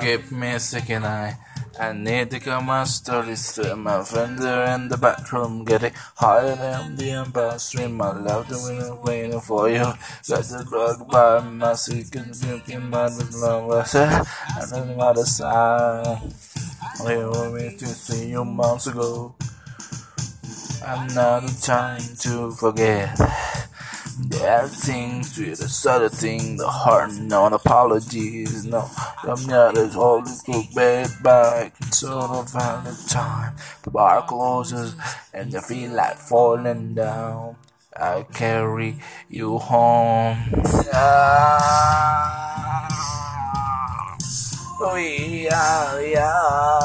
Give me a second eye. I need to come my story straight. My are in the bathroom getting higher than the stream. I love the winner waiting for you. Got the drug by my second drinking by the long then the other side. They were me to see you months ago. Another time to forget. With a sort of thing, the heart, no apologies, no. I'm not as old as go back, sort of the time. The bar closes and I feel like falling down. I carry you home. Ah, oh yeah, yeah.